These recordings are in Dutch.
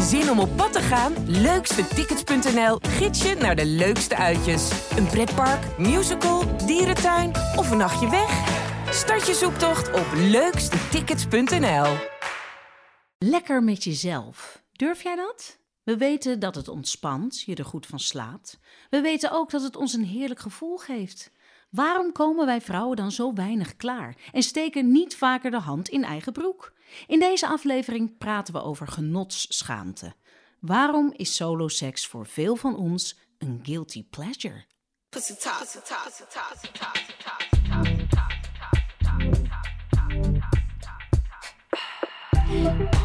Zin om op pad te gaan? Leukstetickets.nl gids je naar de leukste uitjes. Een pretpark, musical, dierentuin of een nachtje weg? Start je zoektocht op leukstetickets.nl. Lekker met jezelf. Durf jij dat? We weten dat het ontspant, je er goed van slaapt. We weten ook dat het ons een heerlijk gevoel geeft. Waarom komen wij vrouwen dan zo weinig klaar en steken niet vaker de hand in eigen broek? In deze aflevering praten we over genotsschaamte. Waarom is soloseks voor veel van ons een guilty pleasure?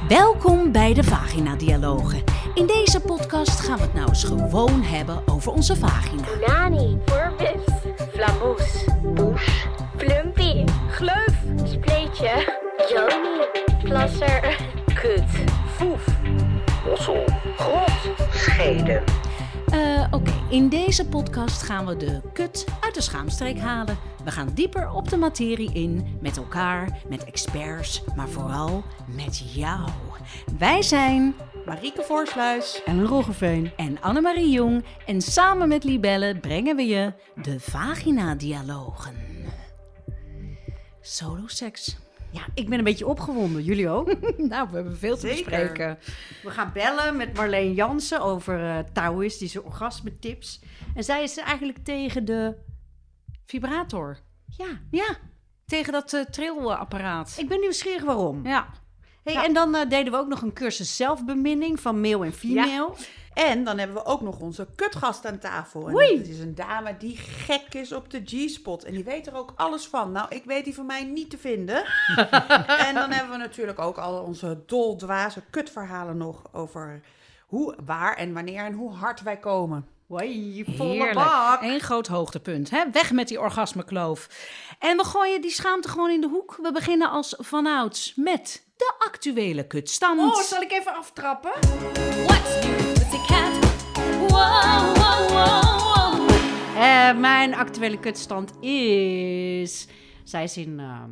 Welkom bij de Vagina Dialogen. In deze podcast gaan we het nou eens gewoon hebben over onze vagina. Nani, porpoise, flamoes, poes, plumpy, gleuf, spleetje, Joni, plasser, kut, foef, mossel, grot, scheden. Eh, Oké, in deze podcast gaan we de kut uit de schaamstreek halen. We gaan dieper op de materie in, met elkaar, met experts, maar vooral met jou. Wij zijn Marieke Voorsluis. En een Roggeveen. en Annemarie Jong en samen met Libelle brengen we je de Vagina-dialogen. Soloseks. Ja, ik ben een beetje opgewonden. Jullie ook? Nou, we hebben veel te Zeker. bespreken. We gaan bellen met Marleen Jansen over eh Taoïstische orgasmetips. En zij is eigenlijk tegen de... Vibrator. Ja, Ja, tegen dat trillapparaat. ik ben nieuwsgierig waarom. Ja. Hey, Ja. En dan eh, deden we ook nog een cursus zelfbeminning van male en female. En dan hebben we ook nog onze kutgast aan tafel. En Oei. dat is een dame die gek is op de G-spot. En die weet er ook alles van. Nou, ik weet die van mij niet te vinden. en dan hebben we natuurlijk ook al onze doldwaze kutverhalen nog over hoe, waar en wanneer en hoe hard wij komen. Hoi, volle Heerlijk. bak. Eén groot hoogtepunt. Hè? Weg met die orgasmekloof. En we gooien die schaamte gewoon in de hoek. We beginnen als vanouds met de actuele kutstand. Oh, zal ik even aftrappen? What's Eh, mijn actuele kutstand is... Zij is in, ehm,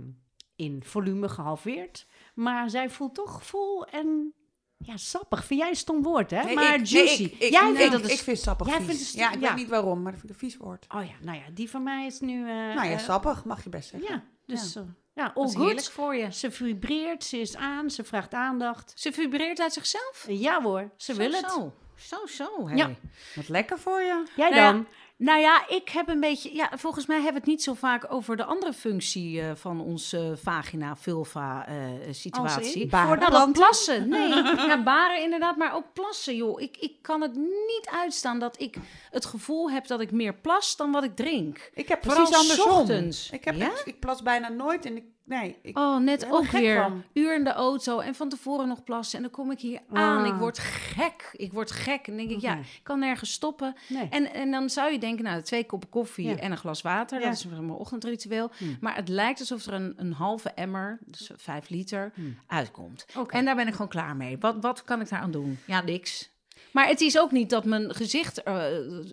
in volume gehalveerd. Maar zij voelt toch vol en... Ja, sappig. Vind jij een stom woord, hè? Nee, maar ik, nee, juicy. ik, ik, jij nee, vindt dat ik, is... ik vind sappig jij vies. vindt het- ja, ik ja. weet niet waarom, maar dat vind ik een vies woord. Oh ja, nou ja, die van mij is nu... eh, nou ja, eh, sappig mag je best zeggen. Ja, dus ja, ja all heerlijk good. voor je. Ze vibreert, ze is aan, ze vraagt aandacht. Ze vibreert uit zichzelf. Ja hoor, ze wil het. Zo, zo, zo. Ja. Wat lekker voor je. Jij Nou ja, dan? Nou ja, ik heb een beetje. Ja, volgens mij hebben we het niet zo vaak over de andere functie eh, van onze vagina-vulva-situatie. in? nou, dat plassen. Nee, ja, baren inderdaad, maar ook plassen, joh. Ik, ik kan het niet uitstaan dat ik het gevoel heb dat ik meer plas dan wat ik drink. Ik heb precies andersom. ochtends. Ik, heb, Ja? ik, ik plas bijna nooit en ik, nee, ik, Oh, net ook weer. van. Uur in de auto en van tevoren nog plassen. En dan kom ik hier aan. Ah. Ik word gek. Ik word gek. En denk ik, ja, ik kan nergens stoppen. Nee. En, en dan zou je denken, nou, twee koppen koffie Ja. en een glas water. Ja. Dat is mijn ochtendritueel. Hmm. Maar het lijkt alsof er een, een halve emmer, dus vijf liter, Hmm. uitkomt. En daar ben ik gewoon klaar mee. Wat, wat kan ik daaraan doen? Ja, niks. Maar het is ook niet dat mijn gezicht eh,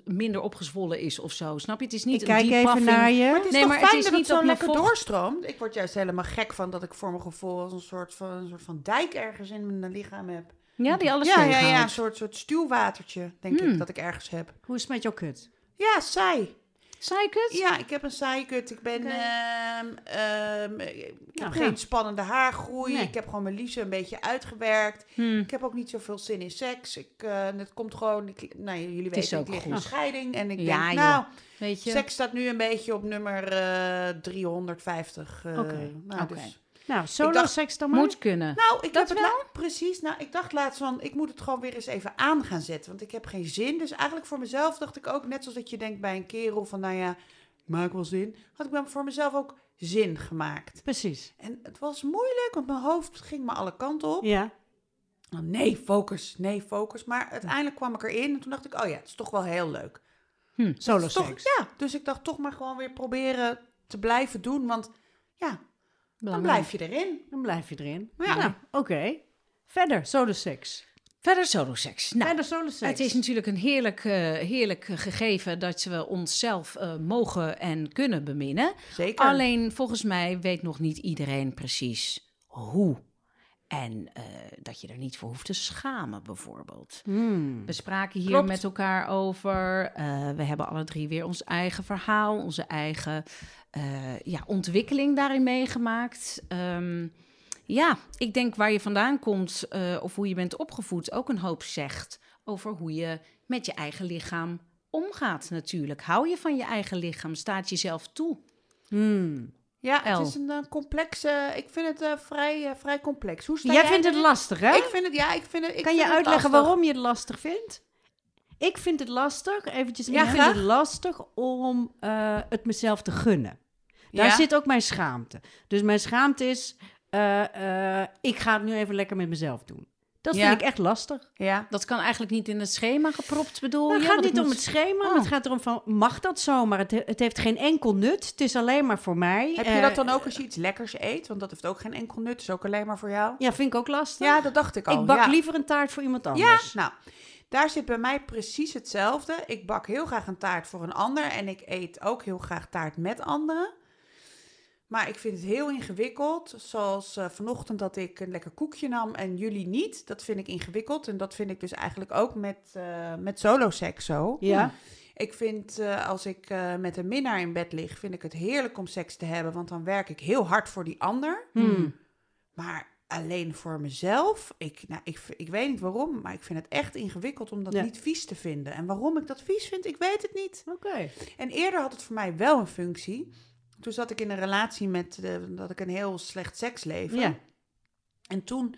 minder opgezwollen is of zo. Snap je? Het is niet Ik een kijk even naar je. Maar het is Nee, toch maar het fijn is dat niet het zo lekker vocht- doorstroomt? Ik word juist helemaal gek van dat ik voor mijn gevoel als een soort van, een soort van dijk ergens in mijn lichaam heb. Ja, die alles ja, ja, ja, een soort, soort stuwwatertje, denk Hmm. ik, dat ik ergens heb. Hoe is het met jouw kut? Ja, saai. Saai kut? Ja, ik heb een saaie kut. Ik ben, ehm, ehm, ik heb Nou, geen ja. spannende haargroei. Nee. Ik heb gewoon mijn liefde een beetje uitgewerkt. Hmm. Ik heb ook niet zoveel zin in seks. Ik, eh, het komt gewoon, ik, nou, jullie is weten, ik lig in scheiding. En ik Ja, denk, joh. nou, Weet je? seks staat nu een beetje op nummer eh 350. eh, Oké, nou, oké. dus- Nou, solo dacht- seks dan maar. Moet kunnen. Nou, ik Dat heb het la- precies. Nou, ik dacht laatst van, ik moet het gewoon weer eens even aan gaan zetten, want ik heb geen zin. Dus eigenlijk voor mezelf dacht ik ook, net zoals dat je denkt bij een kerel van, nou ja, maak wel zin, had ik dan voor mezelf ook zin gemaakt. Precies. En het was moeilijk, want mijn hoofd ging maar alle kanten op. Ja. Oh, nee, focus, nee, focus. Maar uiteindelijk kwam ik erin en toen dacht ik, oh ja, het is toch wel heel leuk. Solo is toch- seks. Ja, dus ik dacht toch maar gewoon weer proberen te blijven doen, want ja, dan blijf je erin. Dan blijf je erin. Ja. Nou, oké. Verder, solo seks. Verder soloseks. Nou, Verder solo seks. het is natuurlijk een heerlijk, eh, heerlijk gegeven dat we onszelf eh, mogen en kunnen beminnen. Zeker. Alleen volgens mij weet nog niet iedereen precies hoe. En eh, dat je er niet voor hoeft te schamen, bijvoorbeeld. Hmm. We spraken hier Klopt. met elkaar over. eh, we hebben alle drie weer ons eigen verhaal, onze eigen eh, ja, ontwikkeling daarin meegemaakt. Ehm, ja, ik denk waar je vandaan komt of hoe je bent opgevoed ook een hoop zegt over hoe je met je eigen lichaam omgaat natuurlijk. Hou je van je eigen lichaam? Staat jezelf toe? Hmm. Ja, het is een eh, complexe... Ik vind het eh, vrij, eh, vrij complex. Hoe sta Jij jij vindt het lastig, hè? Ik vind het, ja, ik vind het... ik kan vind je het uitleggen lastig. waarom je het lastig vindt? Ik vind het lastig, eventjes, Ja, ik vind het lastig om eh, het mezelf te gunnen. Daar Ja? zit ook mijn schaamte. Dus mijn schaamte is, eh, eh, ik ga het nu even lekker met mezelf doen. Dat Ja. vind ik echt lastig. Ja. Dat kan eigenlijk niet in het schema gepropt, bedoel Nou, je? het gaat niet om moet- het schema, maar Oh. het gaat erom van, mag dat zo? Maar het, he- het heeft geen enkel nut. Het is alleen maar voor mij. Heb je Eh, dat dan ook als je iets lekkers eet? Want dat heeft ook geen enkel nut. is ook alleen maar voor jou. Ja, vind ik ook lastig. Ja, dat dacht ik al. ik bak ja. liever een taart voor iemand Ja, anders. nou, daar zit bij mij precies hetzelfde. Ik bak heel graag een taart voor een ander en ik eet ook heel graag taart met anderen. Maar ik vind het heel ingewikkeld. Zoals eh, vanochtend dat ik een lekker koekje nam en jullie niet. Dat vind ik ingewikkeld. En dat vind ik dus eigenlijk ook met, eh met soloseks zo. Ja. Ik vind eh, als ik met een minnaar in bed lig, vind ik het heerlijk om seks te hebben. Want dan werk ik heel hard voor die ander. Hmm. Maar alleen voor mezelf, ik, nou, ik, ik weet niet waarom, maar ik vind het echt ingewikkeld om dat Ja. niet vies te vinden. En waarom ik dat vies vind, ik weet het niet. Oké. En eerder had het voor mij wel een functie. Toen zat ik in een relatie met eh, dat ik een heel slecht seksleven. Ja. En toen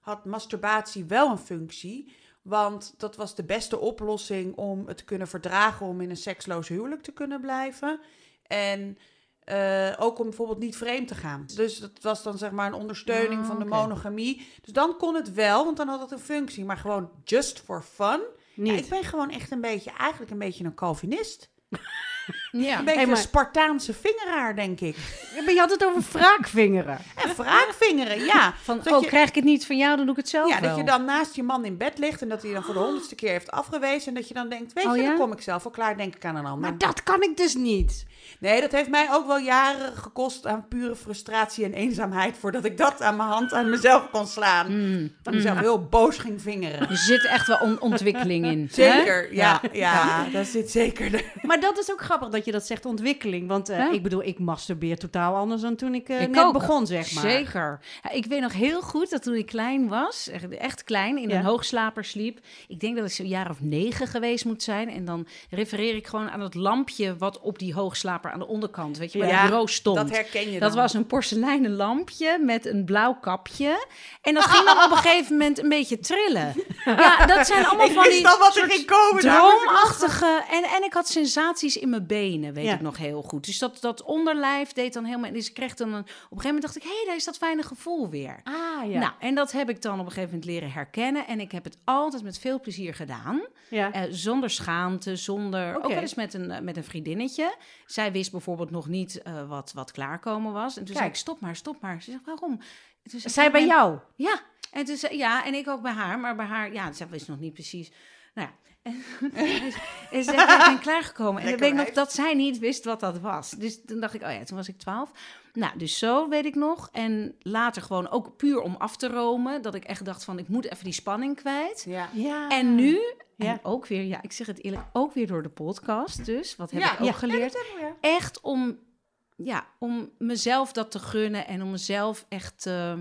had masturbatie wel een functie. Want dat was de beste oplossing om het te kunnen verdragen om in een seksloos huwelijk te kunnen blijven. En eh, ook om bijvoorbeeld niet vreemd te gaan. Dus dat was dan zeg maar een ondersteuning Ah, van de monogamie. Dus dan kon het wel, want dan had het een functie. Maar gewoon just for fun. Ja, ik ben gewoon echt een beetje, eigenlijk een beetje een Calvinist. Ja. Een beetje Hey, maar- een Spartaanse vingeraar, denk ik. Ja, maar je had het over wraakvingeren. En wraakvingeren, ja. Van, Dat oh, je- krijg ik het niet van jou, dan doe ik het zelf Ja, wel. dat je dan naast je man in bed ligt en dat hij dan voor de honderdste keer heeft afgewezen. En dat je dan denkt, weet Oh, je, ja? dan kom ik zelf wel klaar, denk ik aan een ander. Maar dat kan ik dus niet. Nee, dat heeft mij ook wel jaren gekost aan pure frustratie en eenzaamheid... voordat ik dat aan mijn hand aan mezelf kon slaan. Mm. Dat ik mezelf heel boos ging vingeren. Er zit echt wel on- ontwikkeling in. hè? Zeker, ja, ja, daar zit zeker de... Maar dat is ook grappig dat je dat zegt, ontwikkeling. Want eh, Ja. ik bedoel, ik masturbeer totaal anders dan toen ik, Ik net ook. begon, zeg maar. Zeker. Ja, ik weet nog heel goed dat toen ik klein was, echt, klein, in Ja. een hoogslaper sliep. Ik denk dat ik zo'n jaar of negen geweest moet zijn. En dan refereer ik gewoon aan het lampje wat op die hoogslaper aan de onderkant, weet je, bij het bureau stond. Dat herken je Dat dan. was een porseleinen lampje met een blauw kapje. En dat ging dan op een gegeven moment een beetje trillen. Ja, dat zijn allemaal Ik van die wat er ging komen. droomachtige. En, en ik had sensaties in mijn benen, weet Ja. ik nog heel goed. Dus dat, dat onderlijf deed dan helemaal. Dus ik kreeg dan een, op een gegeven moment dacht ik, hé, hey, daar is dat fijne gevoel weer. Ah, ja. Nou, en dat heb ik dan op een gegeven moment leren herkennen. En ik heb het altijd met veel plezier gedaan. ja. Eh, zonder schaamte, zonder... Oké. Ook wel eens met een, eh, met een vriendinnetje. Zij wist bijvoorbeeld nog niet eh, wat, wat klaarkomen was. En toen zei ik, stop maar, stop maar. Ze zegt, waarom? Zei ik, Zij "Ja, bij jou? Ja. En toen zei, ja, en ik ook bij haar. Maar bij haar, ja, zij wist nog niet precies... Nou ja. En, en ze zei, ik ben klaargekomen. En dan Lekker weet ik nog dat zij niet wist wat dat was. Dus toen dacht ik, oh ja, toen was ik twaalf. Nou, dus zo weet ik nog. En later gewoon ook puur om af te romen. Dat ik echt dacht van, ik moet even die spanning kwijt. Ja. Ja. En nu, Ja. en ook weer, ja, ik zeg het eerlijk, ook weer door de podcast dus. Wat heb Ja, ik ook ja. geleerd? Echt om, ja, om mezelf dat te gunnen en om mezelf echt eh,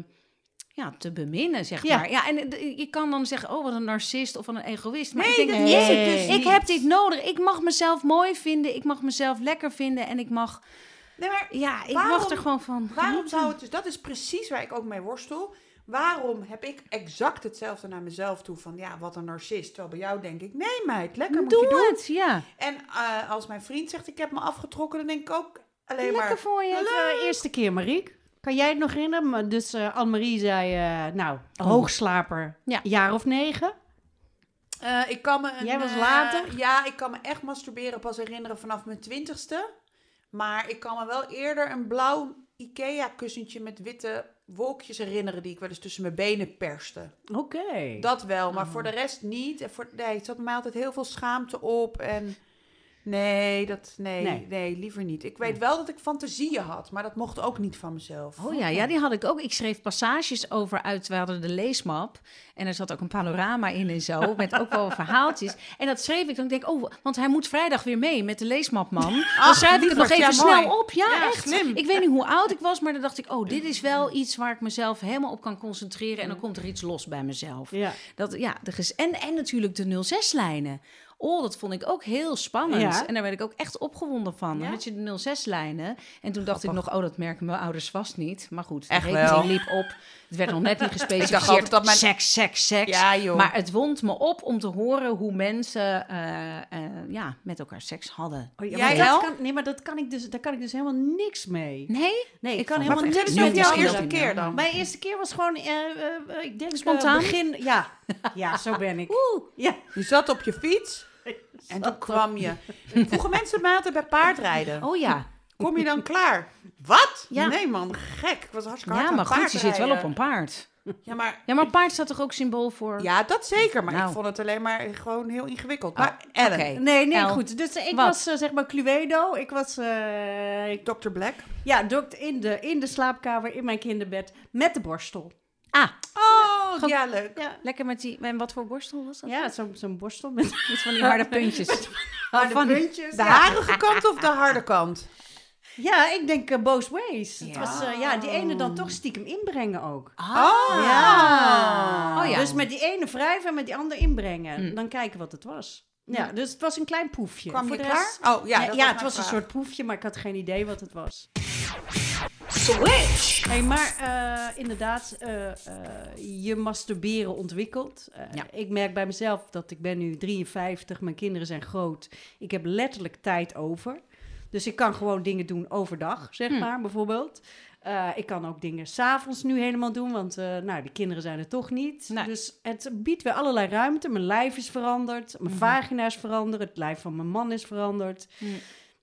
ja, te beminnen, zeg Ja. maar. Ja, en eh, je kan dan zeggen, oh, wat een narcist of wat een egoïst. Maar Nee, ik denk, dat nee, is het dus ik heb dit nodig. Ik mag mezelf mooi vinden, ik mag mezelf lekker vinden en ik mag, Nee, maar ja, ik Waarom- mag er gewoon van Waarom zou het dus, dat is precies waar ik ook mee worstel. Waarom heb ik exact hetzelfde naar mezelf toe van, ja, wat een narcist. Terwijl bij jou denk ik, nee meid, lekker moet je Doe doen. het, ja. En eh, als mijn vriend zegt, ik heb me afgetrokken, dan denk ik ook alleen Lekker maar... voor je. Even, eerste keer, Mariek. Kan jij het nog herinneren? Maar Dus eh Annemarie zei, eh, nou, Oh. hoogslaper, Ja. jaar of negen. Eh, ik kan me een, Jij was later? ja, ik kan me echt masturberen pas herinneren vanaf mijn twintigste. Maar ik kan me wel eerder een blauw Ikea-kussentje met witte wolkjes herinneren... die ik wel eens tussen mijn benen perste. Oké. Dat wel, maar Oh. voor de rest niet. En voor, nee, het zat mij altijd heel veel schaamte op. En Nee, dat, nee, Nee. nee. liever niet. Ik weet wel dat ik fantasieën had, maar dat mocht ook niet van mezelf. Oh ja, ja, die had ik ook. Ik schreef passages over uit, we hadden de leesmap. En er zat ook een panorama in en zo, met ook wel verhaaltjes. En dat schreef ik, dan denk ik, oh, want hij moet vrijdag weer mee met de leesmapman. Dan Ach, schrijf ik het nog even ja, snel op. Ja, Ja, echt. slim. Ik weet niet hoe oud ik was, maar dan dacht ik, oh, dit is wel iets waar ik mezelf helemaal op kan concentreren. En dan komt er iets los bij mezelf. Ja. Dat, ja, de en, en natuurlijk de 06-lijnen. Oh, dat vond ik ook heel spannend. Ja. En daar werd ik ook echt opgewonden van. Dan Ja? had je de 06-lijnen. En toen dacht ik nog, oh, dat merken mijn ouders vast niet. Maar goed, de Echt wel. liep op. Het werd nog net niet gespecificeerd. Ik dacht altijd dat mijn- Seks, seks, seks. Ja, joh. Maar het wond me op om te horen hoe mensen eh, eh, ja, met elkaar seks hadden. Oh, ja, Jij wel? kan, nee, maar dat kan ik dus, daar kan ik dus helemaal niks mee. Nee? Nee, ik, Ik kan helemaal niks eens met over die jouw eerste keer dan. Mijn eerste keer was gewoon, eh, ik denk Spontaan? begin, ja. ja, zo ben ik. Ja. Je zat op je fiets en toen kwam je. Vroegen mensen mij altijd bij paardrijden. Oh ja. Kom je dan klaar? Wat? Ja. Nee man, gek. Ik was hartstikke hard Ja, aan maar goed, je zit wel op paardrijden. een paard. Ja, maar, Ja, maar paard staat toch ook symbool voor... ja, dat zeker. Maar Nou. ik vond het alleen maar gewoon heel ingewikkeld. Oh, Maar Ellen. Nee, nee, El. goed. Dus ik Wat? was eh, zeg maar Cluedo. Ik was eh, ik- Dr. Black. ja, dokter in de, in de slaapkamer in mijn kinderbed met de borstel. Ah, Oh, Goed. ja, leuk. Ja, lekker met die... En wat voor borstel was dat? ja zo'n zo'n borstel met Iets van die harde puntjes. harde van puntjes. De ja. harige kant of de harde kant? Ja, ik denk eh, both ways. Het Ja. was eh, ja, die ene dan toch stiekem inbrengen ook. Oh. Ja. Oh ja. Dus met die ene wrijven en met die andere inbrengen. Hm. Dan kijken wat het was. Ja, dus het was een klein proefje. Kwam Voor je de klaar? Oh, ja, Ja, dat ja, was het was een soort proefje, maar ik had geen idee wat het was. Switch. Hey, maar eh, inderdaad, eh, eh, je masturberen ontwikkelt. Ja. Ik merk bij mezelf dat ik ben nu 53, mijn kinderen zijn groot. Ik heb letterlijk tijd over. Dus ik kan gewoon dingen doen overdag, zeg Hm. maar, bijvoorbeeld. Ik kan ook dingen s'avonds nu helemaal doen, want nou, de kinderen zijn er toch niet. Nee. Dus het biedt weer allerlei ruimte. Mijn lijf is veranderd, mijn Mhm. vagina is veranderd, het lijf van mijn man is veranderd. Hm.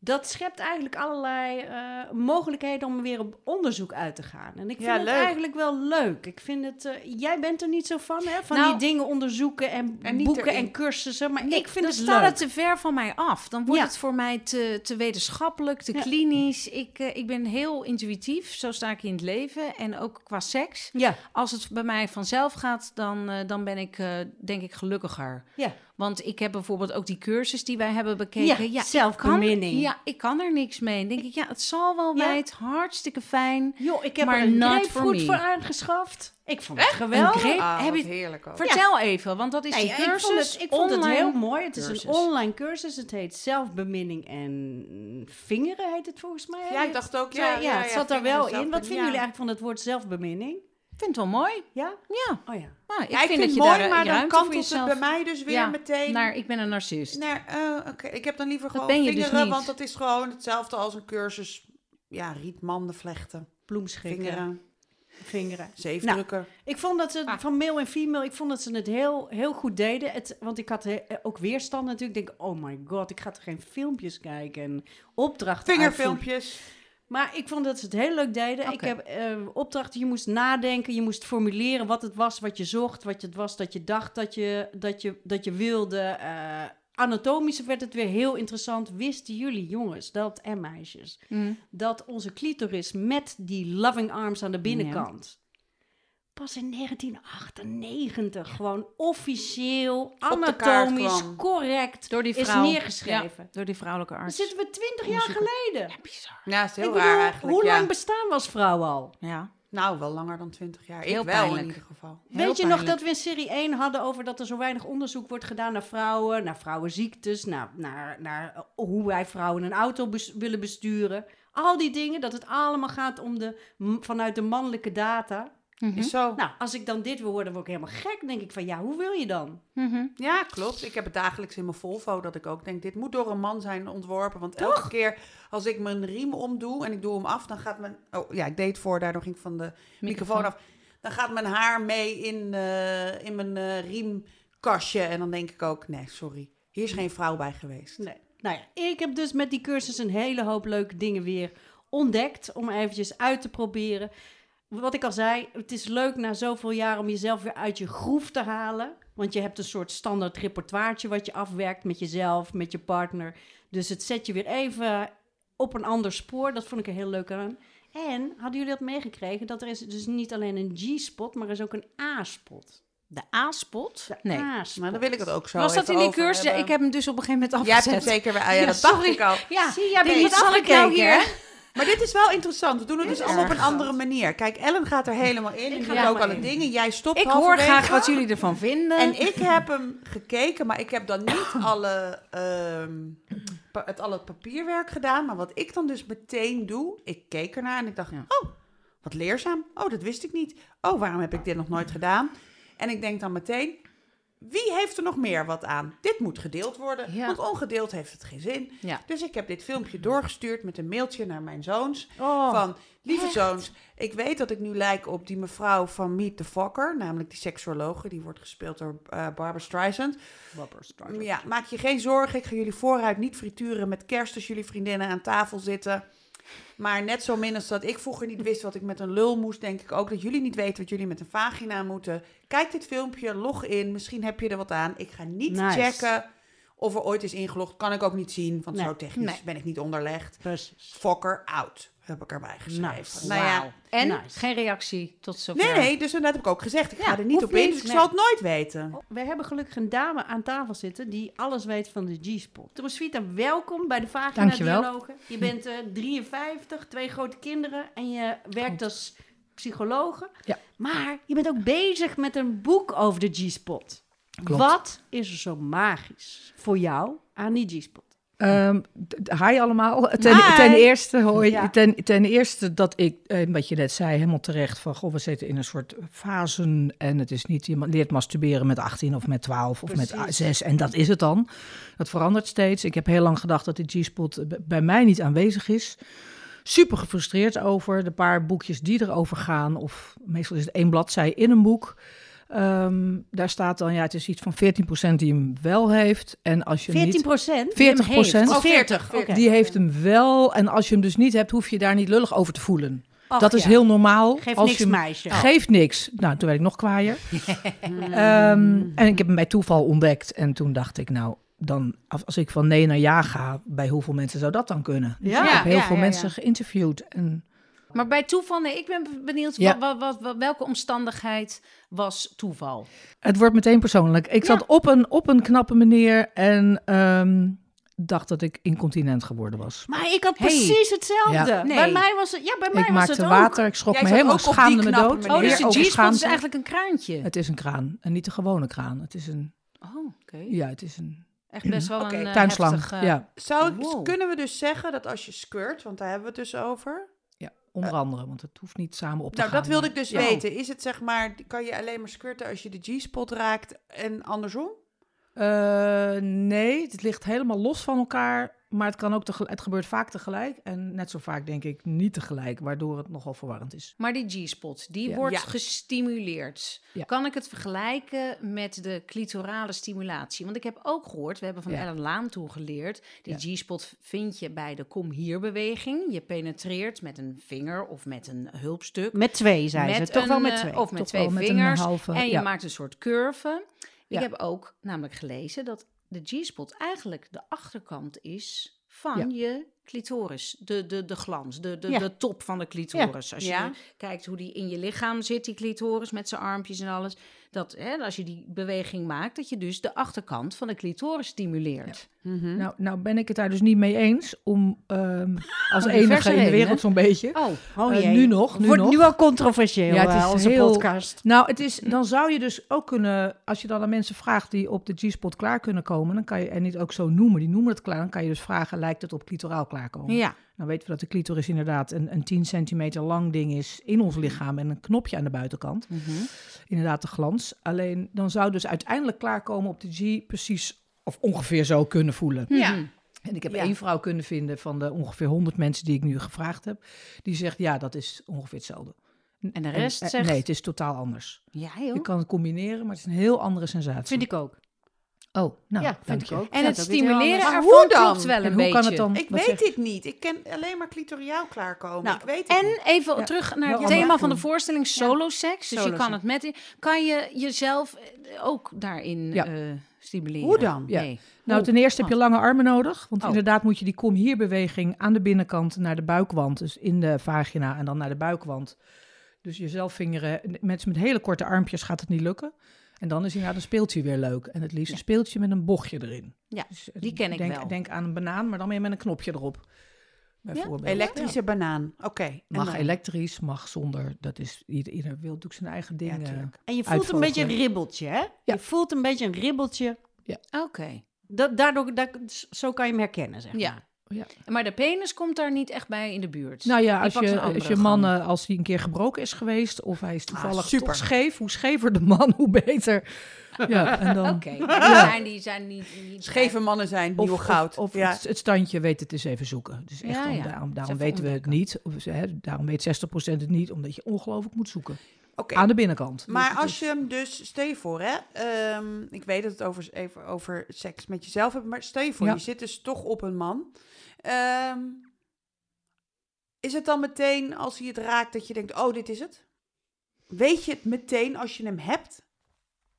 Dat schept eigenlijk allerlei eh, mogelijkheden om weer op onderzoek uit te gaan. En ik vind Ja, het leuk. eigenlijk wel leuk. Ik vind het, eh, jij bent er niet zo van, hè? Van Nou, die dingen onderzoeken en, boeken erin. en cursussen. Maar Nee, ik vind dan het staat leuk. het te ver van mij af. Dan wordt Ja. het voor mij te, te wetenschappelijk, te Ja. klinisch. Ik, eh, ik ben heel intuïtief, zo sta ik in het leven. En ook qua seks. Ja, Als het bij mij vanzelf gaat, dan, dan ben ik, denk ik, gelukkiger. ja. Want ik heb bijvoorbeeld ook die cursus die wij hebben bekeken. Ja, zelfbeminning. kan- Ja, ik kan er niks mee. Dan denk ik, ja, het zal wel Ja. wijd, hartstikke fijn. Joh, ik heb Maar er een grapefruit me. voor aangeschaft. Ik vond het geweldig. grape- Ah, heb je- heerlijk ook. Vertel even, want dat is Nee, die ik cursus. vond het, ik vond het online heel mooi. Het is cursus. een online cursus. Het heet zelfbeminning en vingeren heet het volgens mij. Ja, ik dacht ook, ja. ja, ja, het zat daar vingeren wel in. Wat vinden ja. jullie eigenlijk van het woord zelfbeminning? Ik vind het wel mooi. Ja? Ja, Oh ja. nou, ik, Ja, ik vind, vind dat het je mooi, daar maar dan kantelt het jezelf- bij mij dus weer Ja, meteen naar ik ben een narcist. naar... eh, Oké, ik heb dan liever gewoon dus vingeren, niet. want dat is gewoon hetzelfde als een cursus. Ja, rietmanden vlechten, Bloemschikken. vingeren, Vingeren. zeefdrukken. Ik vond dat ze, Ah. van male en female, ik vond dat ze het heel, heel goed deden. Het, want ik had he- ook weerstand natuurlijk. Ik denk, oh my god, ik ga toch geen filmpjes kijken en opdrachten uitvoeren. Maar ik vond dat ze het heel leuk deden. Ik heb eh, opdrachten, je moest nadenken, je moest formuleren wat het was wat je zocht, wat het was dat je dacht dat je, dat je, dat je wilde. Eh, anatomisch werd het weer heel interessant. Wisten jullie, jongens, dat en meisjes, Mm. dat onze clitoris met die loving arms aan de binnenkant. Pas in 1998 gewoon officieel, anatomisch, correct Door die is vrouw. neergeschreven. Ja, door die vrouwelijke Dan arts. zitten we 20 jaar geleden. Ja, bizar. Ja, is heel ik raar bedoel, eigenlijk. hoe ja. lang bestaan we als vrouw al? Ja. Nou, wel langer dan 20 jaar. Heel ik wel in pijnlijk. ieder geval. Heel Weet je nog dat we in serie 1 hadden over dat er zo weinig onderzoek wordt gedaan naar vrouwen, naar vrouwenziektes, naar, naar, naar hoe wij vrouwen een auto bes- willen besturen? Al die dingen, dat het allemaal gaat om de, vanuit de mannelijke data. Mhm. Is zo. Nou, als ik dan dit wil horen, dan word ik helemaal gek. Dan denk ik van, ja, hoe wil je dan? Mhm. Ja, klopt. Ik heb het dagelijks in mijn Volvo dat ik ook denk, dit moet door een man zijn ontworpen. Want elke keer als ik mijn riem omdoe en ik doe hem af, dan gaat mijn... Oh ja, ik deed het voor, daardoor ging ik van de microfoon af. Dan gaat mijn haar mee in, eh, in mijn eh, riemkastje. En dan denk ik ook, nee, sorry. Hier is geen vrouw bij geweest. Nee. Nou ja, ik heb dus met die cursus een hele hoop leuke dingen weer ontdekt. Om eventjes uit te proberen. Wat ik al zei, het is leuk na zoveel jaar om jezelf weer uit je groef te halen. Want je hebt een soort standaard repertoireetje wat je afwerkt met jezelf, met je partner. Dus het zet je weer even op een ander spoor. Dat vond ik er heel leuk aan. En hadden jullie dat meegekregen? Dat er is dus niet alleen een G-spot, maar er is ook een A-spot. De A-spot? Nee. A-spot. Maar dan wil ik het ook zo Was dat even in die cursus? Ja, ik heb hem dus op een gegeven moment Jij hebt afgezet. hem zeker weer... Ah, ja, Ja, dat dacht sorry. ik al. Ja, Zie, jij bent nee, wat zal ik nou hier? Maar dit is wel interessant. We doen het dus allemaal op een andere manier. Kijk, Ellen gaat er helemaal in. Ik ga ook alle in. dingen. Jij stopt Ik hoor graag wat jullie ervan vinden. En ik heb hem gekeken, maar ik heb dan niet alle, ehm, pa- het, al het papierwerk gedaan. Maar wat ik dan dus meteen doe, ik keek ernaar en ik dacht, Ja. oh, wat leerzaam. Oh, dat wist ik niet. Oh, waarom heb ik dit nog nooit gedaan? En ik denk dan meteen, wie heeft er nog meer wat aan? Dit moet gedeeld worden, Ja. want ongedeeld heeft het geen zin. Ja. Dus ik heb dit filmpje doorgestuurd met een mailtje naar mijn zoons. Oh, Van, lieve zoons, ik weet dat ik nu lijk op die mevrouw van Meet the Fokker, namelijk die seksuologe, die wordt gespeeld door eh, Barbara Streisand. Ja, maak je geen zorgen, ik ga jullie vooruit niet frituren met kerst als jullie vriendinnen aan tafel zitten. Maar net zo min als dat ik vroeger niet wist wat ik met een lul moest, denk ik ook dat jullie niet weten wat jullie met een vagina moeten. Kijk dit filmpje, log in, misschien heb je er wat aan. Ik ga niet Nice. checken of er ooit is ingelogd, kan ik ook niet zien, want Nee. zo technisch Nee. ben ik niet onderlegd. precies. Fokker out, heb ik erbij geschreven. Nice. Nou ja. En Nice. geen reactie tot zover. Nee, nee, dus dat heb ik ook gezegd. Ik ga er niet op in, dus ik nee. zal het nooit weten. We hebben gelukkig een dame aan tafel zitten die alles weet van de G-spot. Roswitha, welkom bij de Vagina Dankjewel. Dialogen. Je bent eh 53, twee grote kinderen en je werkt als psychologe. Ja. Maar je bent ook bezig met een boek over de G-spot. Klopt. Wat is er zo magisch voor jou aan die G-spot? D- hi allemaal. Ten, Hi. ten eerste. Ja. Ten, ten eerste dat ik, eh, wat je net zei, helemaal terecht van, goh, we zitten in een soort fasen en het is niet, je leert masturberen met 18 of met 12 of met Precies. 6 en dat is het dan. Dat verandert steeds. Ik heb heel lang gedacht dat de G-spot eh, bij mij niet aanwezig is. Super gefrustreerd over de paar boekjes die erover gaan, of meestal is het één bladzij in een boek. Ehm, daar staat dan, ja, het is iets van 14% die hem wel heeft. En als je hem 14 niet... procent? 40%. Oh, 40. Oké. Die heeft hem wel. En als je hem dus niet hebt, hoef je daar niet lullig over te voelen. Dat is ja. heel normaal. Geef als niks, je hem- meisje. Geeft niks. Nou, toen werd ik nog kwaaier. Ehm, en ik heb hem bij toeval ontdekt. En toen dacht ik, nou, dan, als als ik van nee naar ja ga, bij hoeveel mensen zou dat dan kunnen? Dus Ja. ik heb heel Ja, veel ja, mensen ja. geïnterviewd. En Maar bij toeval, nee, ik ben benieuwd, Ja. wat, wat, wat- welke omstandigheid was toeval? het wordt meteen persoonlijk. Ik zat op, een, op een knappe meneer en ehm, dacht dat ik incontinent geworden was. Maar ik had Hey. precies hetzelfde. Ja. Nee. Bij mij was het, ja, bij mij Ik was maakte het ook. water, ik schrok Jij me helemaal, schaamde me dood. meneer. Oh, dus de G-spot is eigenlijk een kraantje. Het is een kraan en niet de gewone kraan. Het is een, Oh, oké. ja, het is een Echt best wel een uh, tuinslang. heftig, eh, ja, Zou, Wow. Kunnen we dus zeggen dat als je squirt, want daar hebben we het dus over. Onder andere, want het hoeft niet samen op te Nou, gaan. dat wilde ik dus Ja. weten. Is het zeg maar, kan je alleen maar squirten als je de G-spot raakt en andersom? Eh, nee, het ligt helemaal los van elkaar. Maar het, kan ook het gebeurt vaak tegelijk. En net zo vaak denk ik niet tegelijk, waardoor het nogal verwarrend is. Maar die G-spot, die Ja. wordt Ja. gestimuleerd. Ja. Kan ik het vergelijken met de clitorale stimulatie? Want ik heb ook gehoord, we hebben van Ja. Ellen Laan toen geleerd... die Ja. G-spot vind je bij de kom hier beweging. Je penetreert met een vinger of met een hulpstuk. Met twee, zei ze. Toch wel met eh, twee. Of met Toch twee wel met een vingers. halve- en je ja. maakt een soort curve. Ik heb ook namelijk gelezen dat de G-spot eigenlijk de achterkant is van je clitoris. De, de, de glans, de, de, de top van de clitoris. Als je kijkt hoe die in je lichaam zit, die clitoris met zijn armpjes en alles. Dat hè, als je die beweging maakt, dat je dus de achterkant van de clitoris stimuleert. Nou, nou ben ik het daar dus niet mee eens. Om ehm, als Om enige in de wereld zo'n beetje. Oh, Oh Eh, nu nog, nu Wordt nog. nu al controversieel, Ja, het is eh, onze heel- podcast. Nou, het is, dan zou je dus ook kunnen, als je dan aan mensen vraagt die op de G-spot klaar kunnen komen, dan kan je, en niet ook zo noemen, die noemen het klaar, dan kan je dus vragen, lijkt het op clitoraal klaarkomen? ja. Nou weten we dat de clitoris inderdaad een, een 10 centimeter lang ding is in ons lichaam en een knopje aan de buitenkant. Mhm. Inderdaad de glans. Alleen dan zou dus uiteindelijk klaarkomen op de G precies of ongeveer zo kunnen voelen. Mhm. Ja. En ik heb Ja. één vrouw kunnen vinden van de ongeveer 100 mensen die ik nu gevraagd heb, die zegt ja, dat is ongeveer hetzelfde. En de rest eh, zegt... Nee, het is totaal anders. Ja, Je joh. kan het combineren, maar het is een heel andere sensatie. Vind ik ook. Oh, nou, ja, dank vind ik je. ook. En Ja, het stimuleren ervan dan? klopt wel En een hoe beetje. kan het dan? Ik weet zeg- dit niet. Ik ken alleen maar clitoriaal klaarkomen. Nou, ik weet het En niet. even Ja. terug naar het thema van de voorstelling, solo-seks. Dus je kan het met... Kan je jezelf eh, ook daarin Ja. eh, stimuleren? Hoe dan? Ja. Nee. Nou, ten eerste heb je lange armen nodig. Want Oh. inderdaad moet je die kom hier beweging aan de binnenkant naar de buikwand. Dus in de vagina en dan naar de buikwand. Dus jezelf vingeren. Mensen met hele korte armpjes gaat het niet lukken. En dan is inderdaad een speeltje weer leuk. En het liefst een speeltje met een bochtje erin. Ja, Dus, eh, die ken ik denk, wel. Denk aan een banaan, maar dan weer met een knopje erop. Bijvoorbeeld. Elektrische banaan. Oké. Mag dan? elektrisch, mag zonder. Dat is, ieder, ieder wil natuurlijk zijn eigen Ja, dingen. tuurlijk. En je voelt een beetje een ribbeltje, hè? Je voelt een beetje een ribbeltje. Oké. Dat, daardoor, dat, zo kan je hem herkennen, zeg maar. Ja. Ja. Maar de penis komt daar niet echt bij in de buurt. Nou ja, als je, als je man, gang. als hij een keer gebroken is geweest, of hij is toevallig super. toch scheef, hoe schever de man, hoe beter. Ja, en dan... Oké, maar die zijn, die zijn niet... niet Scheve mannen zijn nieuw goud. of, of ja. het, het standje weet het eens even zoeken. Dus echt Ja, om- ja. daarom, weten we het niet. Of, hè, daarom weet 60% het niet, omdat je ongelooflijk moet zoeken. Oké. Aan de binnenkant. Maar als je hem dus, stel je voor, hè, ehm, ik weet dat het over, even over seks met jezelf hebt, maar stel je voor, Ja. je zit dus toch op een man. Ehm, is het dan meteen als hij het raakt dat je denkt, oh, dit is het? Weet je het meteen als je hem hebt?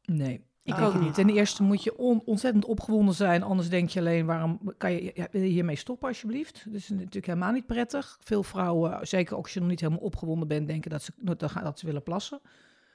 Nee. Ik denk ook niet. Ten eerste moet je on- ontzettend opgewonden zijn. Anders denk je alleen, waarom kan je, ja, hiermee stoppen alsjeblieft? Dat is natuurlijk helemaal niet prettig. Veel vrouwen, zeker ook als je nog niet helemaal opgewonden bent, denken dat ze, dat, dat ze willen plassen.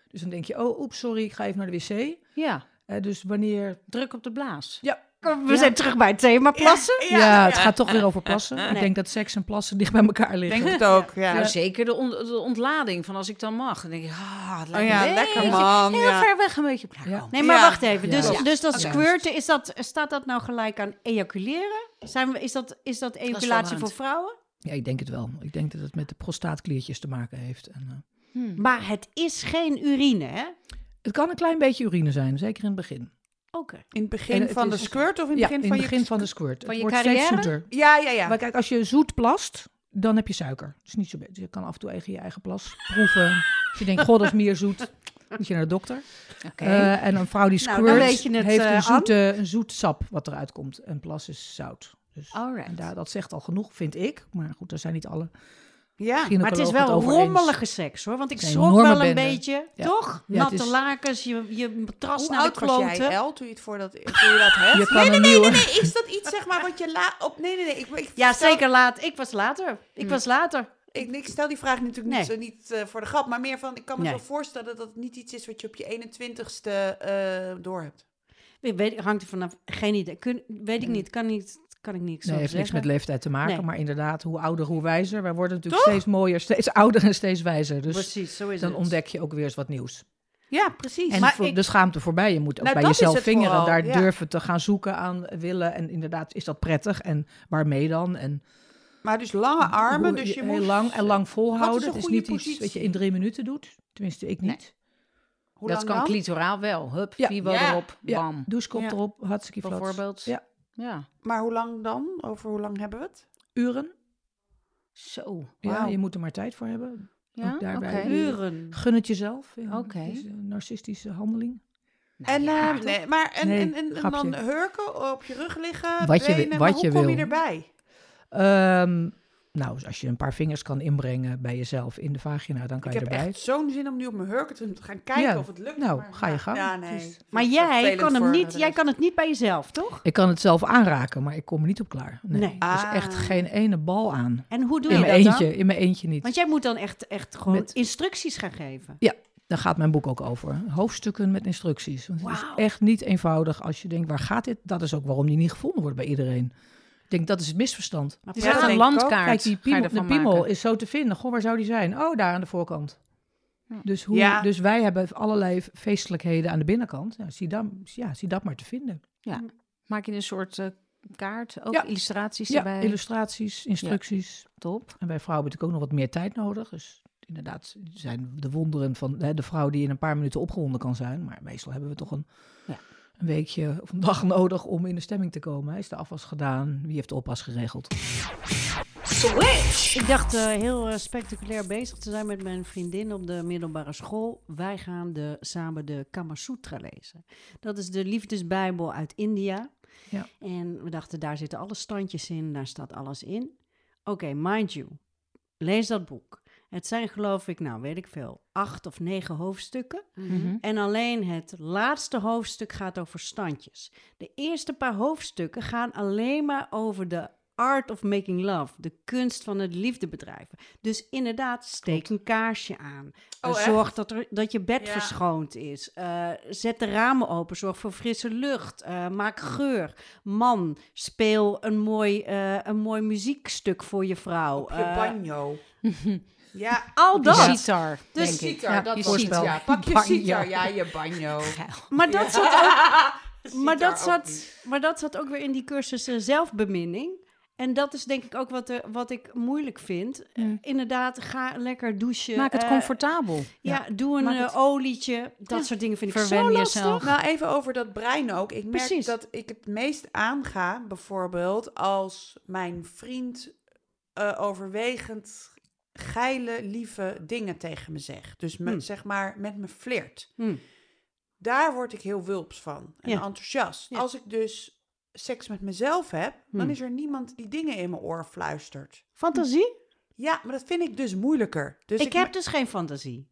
Dus dan denk je, oh, oeps, sorry, ik ga even naar de wc. Ja, Eh, dus wanneer... druk op de blaas. Ja, We zijn terug bij het thema plassen. ja, het gaat toch weer over plassen. Ik denk dat seks en plassen dicht bij elkaar liggen. Denk het ook, ja. Nou, zeker de, on- de ontlading van als ik dan mag. Dan denk ik, ah, het lijkt Oh me lekker man. Heel Ja. ver weg een beetje komen. Nee, maar Ja. wacht even. Dus, Ja. dus dat squirten, is dat, staat dat nou gelijk aan ejaculeren? Zijn we, is, dat, is dat ejaculatie voor vrouwen? Ja, ik denk het wel. Ik denk dat het met de prostaatkliertjes te maken heeft. En, eh, Maar het is geen urine, hè? het kan een klein beetje urine zijn, zeker in het begin. Oké. In het begin het van de squirt of in het ja, begin in van het begin je... van de squirt. van het je wordt steeds carrière? zoeter. Ja, ja, ja. Maar kijk, als je zoet plast, dan heb je suiker. Dat is niet zo beter. Je kan af en toe even je eigen plas proeven. Als je denkt, god, dat is meer zoet, moet je naar de dokter. Oké. Eh, en een vrouw die Nou, squirt heeft eh, een, zoete, een zoet sap wat eruit komt. En plas is zout. Dus Alright. en daar, dat zegt al genoeg, vind ik. Maar goed, daar zijn niet alle Ja. Maar het is wel eens. rommelige seks, hoor. Want ik schrok wel een bende. beetje, Ja. toch? Ja, Natte is- lakens, je, je matras Hoe naar de oud was jij, kloten. El, toen je, het voor dat, toen je dat hebt? Je kan nee, nee, nee, nee, nee. Is dat iets, zeg maar, wat je la... Op, nee, nee, nee. Ik, ik Ja, stel- zeker laat. Ik was later. Ik was later. Ik, ik stel die vraag natuurlijk niet, Nee. niet eh, voor de grap, maar meer van... Ik kan me Nee. zo voorstellen dat het niet iets is wat je op je 21ste eh door hebt. Weet, hangt er vanaf. Geen idee. Kun, weet ik niet. Kan niet. Kan ik niks Nee, over heeft niks met leeftijd te maken. Nee. Maar inderdaad, hoe ouder, hoe wijzer. Wij worden natuurlijk steeds mooier, steeds ouder en steeds wijzer. Dus Precies, zo is dan het. ontdek je ook weer eens wat nieuws. Ja, precies. En maar voor ik- de schaamte voorbij. Je moet ook Nou, bij is jezelf vingeren. vooral, daar ja. durven te gaan zoeken aan willen. En inderdaad, is dat prettig? En waarmee dan? En maar dus lange armen, hoe- dus je heel moet... lang en lang volhouden. een Het is goede niet iets wat je in drie minuten doet. Tenminste, ik Nee. niet. Hoe dat lang kan dan? clitoraal wel. Hup, Ja. Erop, Ja, bam. douchekop Ja. erop, hartstikke flats. Bijvoorbeeld. Ja. Ja. Maar hoe lang dan? Over hoe lang hebben we het? Uren. Zo. Ja, je moet er maar tijd voor hebben. Ja, Ook daarbij Uren. Gun het jezelf. Ja, Oké. Een narcistische handeling. Nou en, ja, eh, nee, maar en, Nee, en, en, en dan hurken, op je rug liggen, Wat je benen, wil- maar wat hoe je kom je wil. erbij? Ehm, nou, als je een paar vingers kan inbrengen bij jezelf in de vagina, dan kan Ik je heb erbij. echt zo'n zin om nu op mijn hurken te gaan kijken Ja. of het lukt. Nou, maar- ga je ja, gang. Ja, nee. ik Maar jij kan hem niet. Jij kan het niet bij jezelf, toch? Ik kan het zelf aanraken, maar ik kom er niet op klaar. Nee. Nee. Er is Ah. echt geen ene bal aan. En hoe doe In je mijn dat eentje, dan? in mijn eentje niet. Want jij moet dan echt, echt gewoon Met- instructies gaan geven. Daar gaat mijn boek ook over. Hoofdstukken met instructies. Want het Wauw. is echt niet eenvoudig als je denkt, waar gaat dit? Dat is ook waarom die niet gevonden wordt bij iedereen. Ik denk, dat is het misverstand. Maar Het is Ja, echt een landkaart. Kijk, die piemel, de piemel maken. is zo te vinden. Goh, waar zou die zijn? Oh, daar aan de voorkant. Dus, hoe, Ja. dus wij hebben allerlei feestelijkheden aan de binnenkant. Ja, zie, dat, ja, zie dat maar te vinden. Maak je een soort eh, kaart, ook Ja. illustraties Ja, erbij. illustraties, instructies. Top. En bij vrouwen natuurlijk ook nog wat meer tijd nodig. Dus inderdaad zijn de wonderen van hè, de vrouw die in een paar minuten opgewonden kan zijn. Maar meestal hebben we toch een, Ja. Een weekje of een dag nodig om in de stemming te komen. Is de afwas gedaan? Wie heeft de oppas geregeld? Switch. Ik dacht eh, heel eh, spectaculair bezig te zijn met mijn vriendin op de middelbare school. Wij gaan de, samen de Kama Sutra lezen. Dat is de liefdesbijbel uit India. Ja. En we dachten, daar zitten alle standjes in, daar staat alles in. Oké, mind you, lees dat boek. Het zijn geloof ik, nou weet ik veel, acht of negen hoofdstukken. Mhm. En alleen het laatste hoofdstuk gaat over standjes. De eerste paar hoofdstukken gaan alleen maar over de art of making love, de kunst van het liefde bedrijven. Dus inderdaad, steek een kaarsje aan. Oh, Uh, echt? zorg dat, er, dat je bed Ja. verschoond is. Uh, zet de ramen open, zorg voor frisse lucht. Uh, maak geur. Man, speel een mooi, uh, een mooi muziekstuk voor je vrouw. Op je Uh, banjo. ja, al dat. sitar, Dus denk ik. sitar, Ja, dat je was het, sitar. ja. Pak je Banjo. sitar, ja, je banjo. Maar dat, Ja. zat ook, Sitar maar, dat zat, niet. maar dat zat ook weer in die cursus eh, zelfbeminning. En dat is denk ik ook wat, er, wat ik moeilijk vind. Eh, Mm. inderdaad, ga lekker douchen. Maak het eh, comfortabel. ja, doe een eh, het- olietje. Dat Ja. soort dingen vind ik Verwen zo lastig. jezelf. Nou, even over dat brein ook. Ik merk Precies. dat ik het meest aanga, bijvoorbeeld, als mijn vriend eh, overwegend geile, lieve dingen tegen me zegt. Dus me, Hmm. zeg maar met me flirt. Hm. Daar word ik heel wulps van en Ja. enthousiast. Ja. Als ik dus seks met mezelf heb, dan Hmm. is er niemand die dingen in mijn oor fluistert. Fantasie? Ja, maar dat vind ik dus moeilijker. Dus ik heb dus geen fantasie.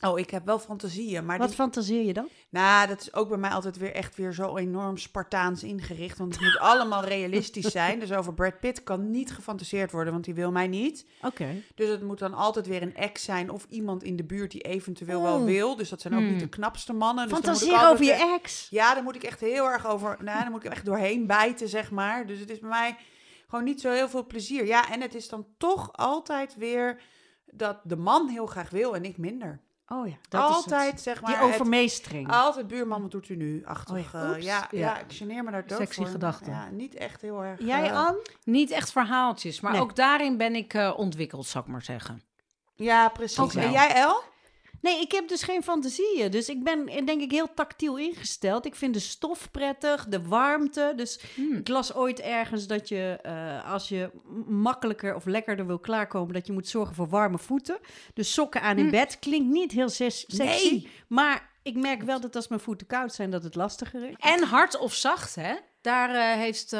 Oh, ik heb wel fantasieën, maar Wat die- fantaseer je dan? Nou, dat is ook bij mij altijd weer echt weer zo enorm Spartaans ingericht. Want het moet allemaal realistisch zijn. Dus over Brad Pitt kan niet gefantaseerd worden, want die wil mij niet. Oké. Dus het moet dan altijd weer een ex zijn of iemand in de buurt die eventueel wel Oh. wil. Dus dat zijn ook Hmm. niet de knapste mannen. Dus Fantaseer over weer- je ex. Ja, daar moet ik echt heel erg over... Nou, daar moet ik echt doorheen bijten, zeg maar. Dus het is bij mij gewoon niet zo heel veel plezier. Ja, en het is dan toch altijd weer dat de man heel graag wil en ik minder. Oh ja, dat is altijd, het. zeg maar... Die het- overmeestering. altijd buurman, wat doet u nu? Achtig. Oh eh, ja, ja, ja, Ja. ik geneer me daar dood Sexy voor. gedachte. Ja, niet echt heel erg. Jij, eh, Anne? Niet echt verhaaltjes, maar Nee. ook daarin ben ik eh, ontwikkeld, zou ik maar zeggen. Ja, precies. En jij, El? Nee, ik heb dus geen fantasieën. Dus ik ben eh, denk ik heel tactiel ingesteld. Ik vind de stof prettig, de warmte. Dus Hmm. ik las ooit ergens dat je, eh, als je makkelijker of lekkerder wil klaarkomen, dat je moet zorgen voor warme voeten. Dus sokken aan in Hmm. bed klinkt niet heel ses- sexy. Nee. Maar ik merk wel dat als mijn voeten koud zijn, dat het lastiger is. En hard of zacht, hè? Daar eh, heeft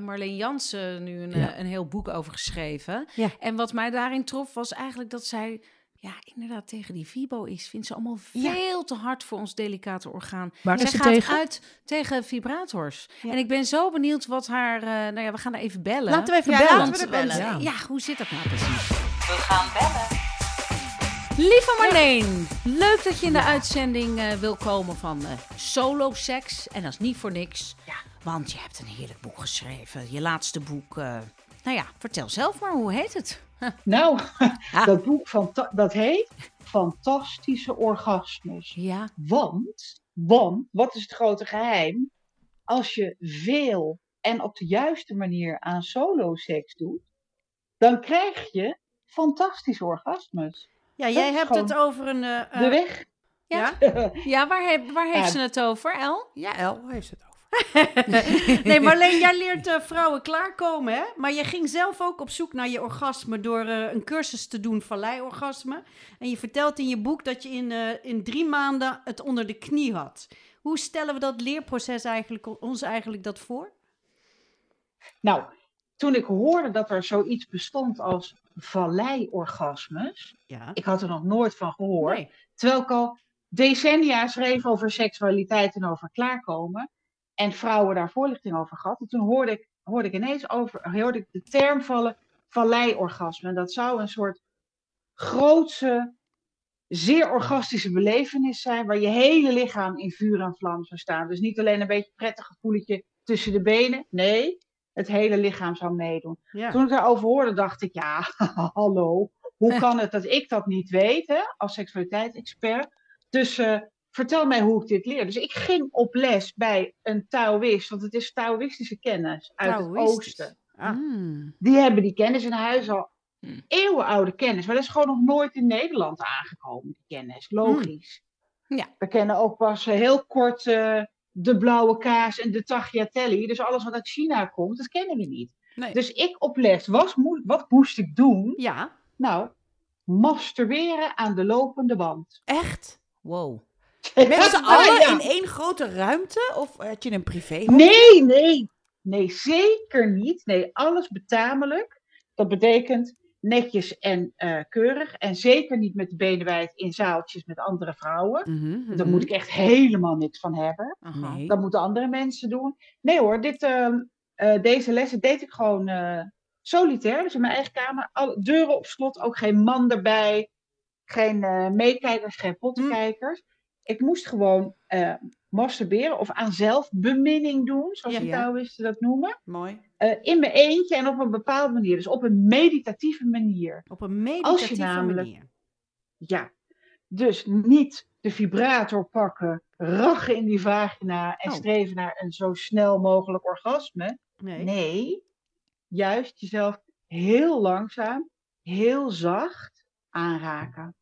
Marleen Jansen nu een, Ja. een heel boek over geschreven. Ja. En wat mij daarin trof, was eigenlijk dat zij... Ja, inderdaad, tegen die Vibo is. Vindt ze allemaal Ja. veel te hard voor ons delicate orgaan. Waar Zij gaat tegen? uit tegen vibrators. Ja. En ik ben zo benieuwd wat haar... eh, nou ja, we gaan er even bellen. Laten we even Ja, bellen. laten we bellen. want, Ja. ja, hoe zit dat nou precies? We gaan bellen. Lieve Marleen, leuk dat je in de uitzending eh, wil komen van eh, solo seks. En dat is niet voor niks. Want je hebt een heerlijk boek geschreven. Je laatste boek. eh, nou ja, vertel zelf maar, hoe heet het? Nou, Ah. dat boek van, dat heet Fantastische Orgasmes. Ja. Want, want, wat is het grote geheim? Als je veel en op de juiste manier aan solo-seks doet, dan krijg je fantastische orgasmes. Ja, jij hebt het over een... eh, eh, De weg. Ja? Ja, waar, waar heeft Ja. ze het over, El? Ja, El, waar heeft ze het over? nee, Marleen, jij leert eh, vrouwen klaarkomen, hè? Maar je ging zelf ook op zoek naar je orgasme door eh, een cursus te doen, valleiorgasme. En je vertelt in je boek dat je in, eh, in drie maanden het onder de knie had. Hoe stellen we dat leerproces eigenlijk, ons eigenlijk dat voor? Nou, toen ik hoorde dat er zoiets bestond als valleiorgasmes, Ja. ik had er nog nooit van gehoord. Nee. Terwijl ik al decennia schreef over seksualiteit en over klaarkomen. En vrouwen daar voorlichting over gehad. En toen hoorde ik, hoorde ik ineens over, hoorde ik de term vallen valleiorgasme. En dat zou een soort grootse, zeer orgastische belevenis zijn. Waar je hele lichaam in vuur en vlam zou staan. Dus niet alleen een beetje prettig gevoeletje tussen de benen. Nee, het hele lichaam zou meedoen. Ja. Toen ik daarover hoorde, dacht ik, ja, hallo, hoe kan het dat ik dat niet weet, hè, als seksualiteitsexpert? Dus eh, vertel mij hoe ik dit leer. Dus ik ging op les bij een Taoïst, want het is Taoïstische kennis uit het oosten. Ah. Hmm. Die hebben die kennis in huis al Hmm. eeuwenoude kennis, maar dat is gewoon nog nooit in Nederland aangekomen, die kennis. Logisch. Hmm. Ja. We kennen ook pas eh, heel kort eh, de blauwe kaas en de tagliatelle. Dus alles wat uit China komt, dat kennen we niet. Nee. Dus ik op les, was, moe- wat moest ik doen? Ja. Nou, masturberen aan de lopende band. Echt? Wow. Met z'n allen ja. in één grote ruimte? Of had je een privé? Nee, nee. Nee, zeker niet. Nee, alles betamelijk. Dat betekent netjes en eh, keurig. En zeker niet met de benen wijd in zaaltjes met andere vrouwen. Mhm, Daar moet ik echt helemaal niks van hebben. Nee. Dat moeten andere mensen doen. Nee hoor, dit, ehm, eh, deze lessen deed ik gewoon eh, solitair. Dus in mijn eigen kamer. Alle deuren op slot, ook geen man erbij. Geen eh, meekijkers, geen pottenkijkers. Ik moest gewoon eh, masturberen of aan zelfbeminning doen. Zoals de Ja. Taoïsten dat noemen. Mooi. Eh, in mijn eentje en op een bepaalde manier. Dus op een meditatieve manier. Op een meditatieve namelijk- manier. Ja. Dus niet de vibrator pakken, rachen in die vagina en Oh. streven naar een zo snel mogelijk orgasme. Nee. Nee, juist jezelf heel langzaam, heel zacht aanraken.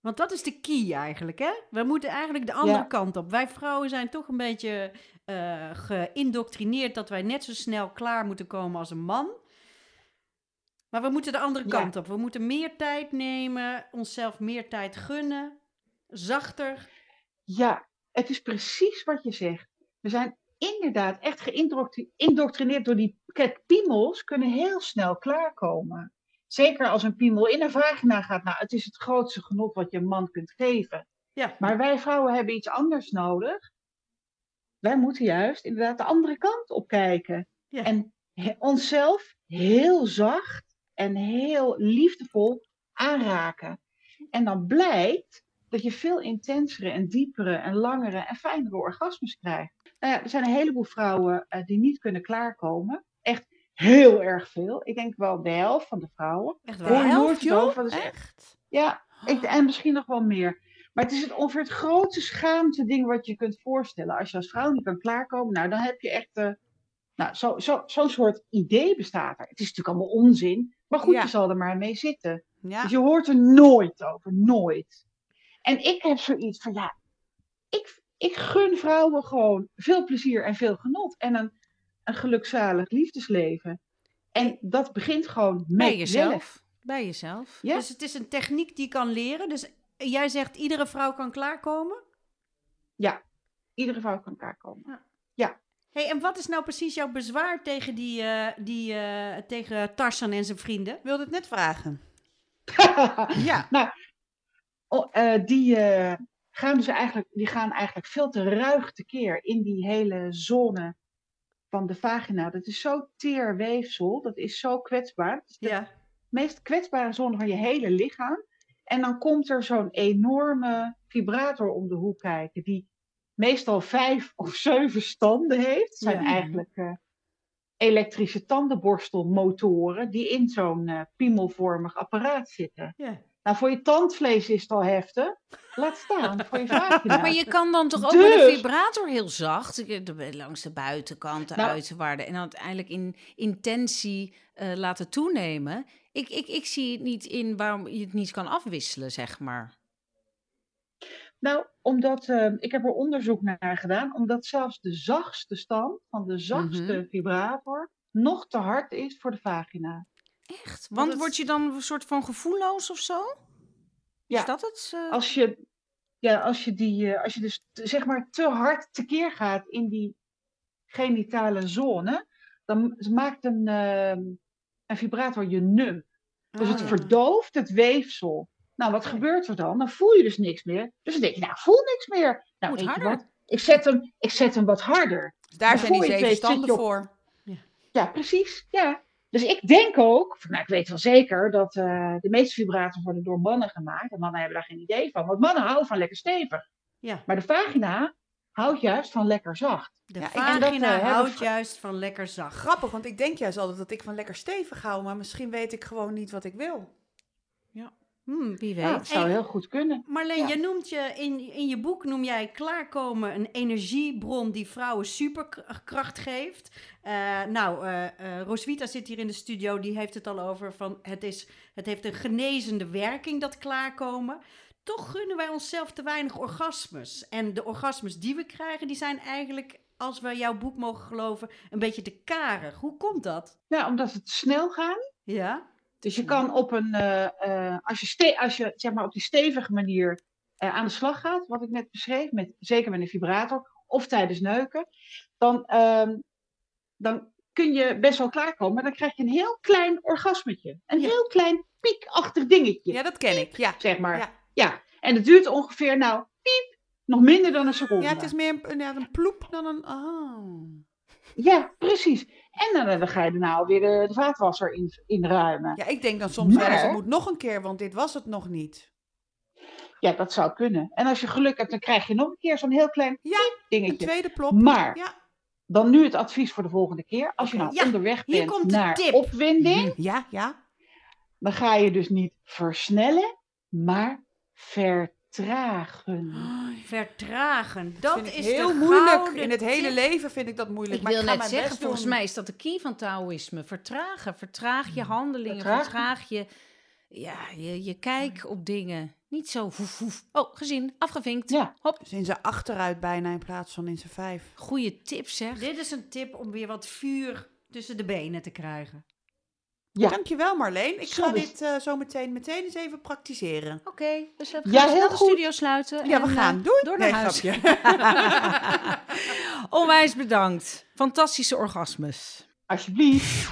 Want dat is de key eigenlijk, hè? We moeten eigenlijk de andere Ja. kant op. Wij vrouwen zijn toch een beetje eh geïndoctrineerd dat wij net zo snel klaar moeten komen als een man. Maar we moeten de andere Ja. kant op. We moeten meer tijd nemen, onszelf meer tijd gunnen, zachter. Ja, het is precies wat je zegt. We zijn inderdaad echt geïndoctrineerd door die piemels kunnen heel snel klaarkomen. Zeker als een piemel in een vagina gaat. Nou, het is het grootste genot wat je een man kunt geven. Ja, Maar wij vrouwen hebben iets anders nodig. Wij moeten juist inderdaad de andere kant op kijken. Ja. En he- onszelf heel zacht en heel liefdevol aanraken. En dan blijkt dat je veel intensere en diepere en langere en fijnere orgasmes krijgt. Nou ja, er zijn een heleboel vrouwen eh, die niet kunnen klaarkomen. Echt heel erg veel. Ik denk wel de helft van de vrouwen. echt nooit Helft, joh? dat is echt-? Ja, ik, en misschien nog wel meer. Maar het is het ongeveer het grootste schaamte ding wat je kunt voorstellen. Als je als vrouw niet kan klaarkomen, nou dan heb je echt... eh nou, zo'n zo, zo'n soort idee bestaat er. Het is natuurlijk allemaal onzin. Maar goed, Ja. je zal er maar mee zitten. Ja. Dus je hoort er nooit over. Nooit. En ik heb zoiets van, ja... Ik, ik gun vrouwen gewoon veel plezier en veel genot. En een, een gelukzalig liefdesleven. En dat begint gewoon met Bij jezelf. Bij jezelf. Ja. Dus het is een techniek die je kan leren. Dus jij zegt iedere vrouw kan klaarkomen. Ja, iedere vrouw kan klaarkomen. hey, en wat is nou precies jouw bezwaar tegen, die, eh, die, eh, tegen Tarzan en zijn vrienden? Ik wilde het net vragen. Ja. Nou, oh, eh, die, gaan dus eigenlijk, die gaan eigenlijk veel te ruig tekeer in die hele zone van de vagina. Dat is zo teer weefsel, dat is zo kwetsbaar. Het is de Ja. meest kwetsbare zone van je hele lichaam. En dan komt er zo'n enorme vibrator om de hoek kijken, die meestal vijf of zeven standen heeft. Het zijn Ja. eigenlijk eh, elektrische tandenborstelmotoren die in zo'n eh, piemelvormig apparaat zitten. ja. Nou, voor je tandvlees is het al heftig. Laat staan voor je vagina. Maar je kan dan toch ook met een Dus- vibrator heel zacht, de- langs de buitenkant, de Nou- uiterwaarden, en dan uiteindelijk in intentie eh, laten toenemen. Ik, ik, ik zie het niet in waarom je het niet kan afwisselen, zeg maar. Nou, omdat, eh, ik heb er onderzoek naar gedaan, omdat zelfs de zachtste stand van de zachtste Mhm. vibrator nog te hard is voor de vagina. Echt? Want word je dan een soort van gevoelloos of zo? Ja. Is dat het? eh? Als je, ja, als je, die, eh, als je dus zeg maar te hard tekeer gaat in die genitale zone, dan maakt een, eh, een vibrator je num. Dus het Ah. verdooft het weefsel. Nou, wat gebeurt er dan? Dan voel je dus niks meer. Dus dan denk je, nou, voel niks meer. Nou, Moet harder. wat? Ik zet, hem, ik zet hem wat harder. Dus daar zijn die zeven standen voor. Ja, precies. Ja. Dus ik denk ook, nou, ik weet wel zeker, dat eh, de meeste vibratoren worden door mannen gemaakt. En mannen hebben daar geen idee van. Want mannen houden van lekker stevig. Ja. Maar de vagina houdt juist van lekker zacht. De Ja, dat, vagina eh, houdt juist van lekker zacht. Grappig, want ik denk juist altijd dat ik van lekker stevig hou, maar misschien weet ik gewoon niet wat ik wil. Hmm. Wie weet. Ja, dat zou En- heel goed kunnen. Marleen, Ja. je noemt je in, in je boek noem jij klaarkomen een energiebron die vrouwen superkracht geeft. Eh, nou, eh eh, Roswitha zit hier in de studio, die heeft het al over van het, is, het heeft een genezende werking, dat klaarkomen. toch gunnen wij onszelf te weinig orgasmes. En de orgasmes die we krijgen, die zijn eigenlijk, als we jouw boek mogen geloven, een beetje te karig. Hoe komt dat? Ja, omdat het snel gaat. Ja? Dus je kan op een, eh, eh, als je, ste als je zeg maar op die stevige manier eh, aan de slag gaat, wat ik net beschreef, met, zeker met een vibrator of tijdens neuken, dan, ehm, dan kun je best wel klaarkomen, maar dan krijg je een heel klein orgasmetje. Een Ja. heel klein piekachtig dingetje, Ja, dat ken ik. Ja. zeg maar. Ja. Ja. en het duurt ongeveer, nou, piep, nog minder dan een seconde. ja, het is meer een, ja, een ploep dan een... Oh. Ja, precies. En dan, dan ga je daarna alweer de, de vaatwasser in, inruimen. Ja, ik denk dan soms wel eens, het moet nog een keer, want dit was het nog niet. Ja, dat zou kunnen. En als je geluk hebt, dan krijg je nog een keer zo'n heel klein Ja, Een dingetje. tweede plop. Maar Ja, dan nu het advies voor de volgende keer. Als je nou Ja, onderweg bent naar tip. opwinding, ja, ja. dan ga je dus niet versnellen, maar vertragen. Vertragen. Dat vind ik is heel de moeilijk. In het hele tip. leven vind ik dat moeilijk. Ik maar wil ga net zeggen, volgens doen. mij is dat de key van Taoïsme. Vertragen. Vertraag je handelingen. Vertragen. Vertraag je, ja, je, je kijk op dingen. Niet zo hoef. Oh, gezien. Afgevinkt. Ja. Hop. Dus in zijn achteruit bijna in plaats van in zijn vijf. Goeie tip zeg. Dit is een tip om weer wat vuur tussen de benen te krijgen. Ja. Dankjewel Marleen. Ik Zo ga is- dit eh, zo meteen, meteen eens even praktiseren. Oké, dus we gaan Ja, snel heel de goed. studio sluiten. Ja, en, we eh, gaan. Doei. Door naar Nee, huis. Onwijs bedankt. Fantastische orgasmes. Alsjeblieft.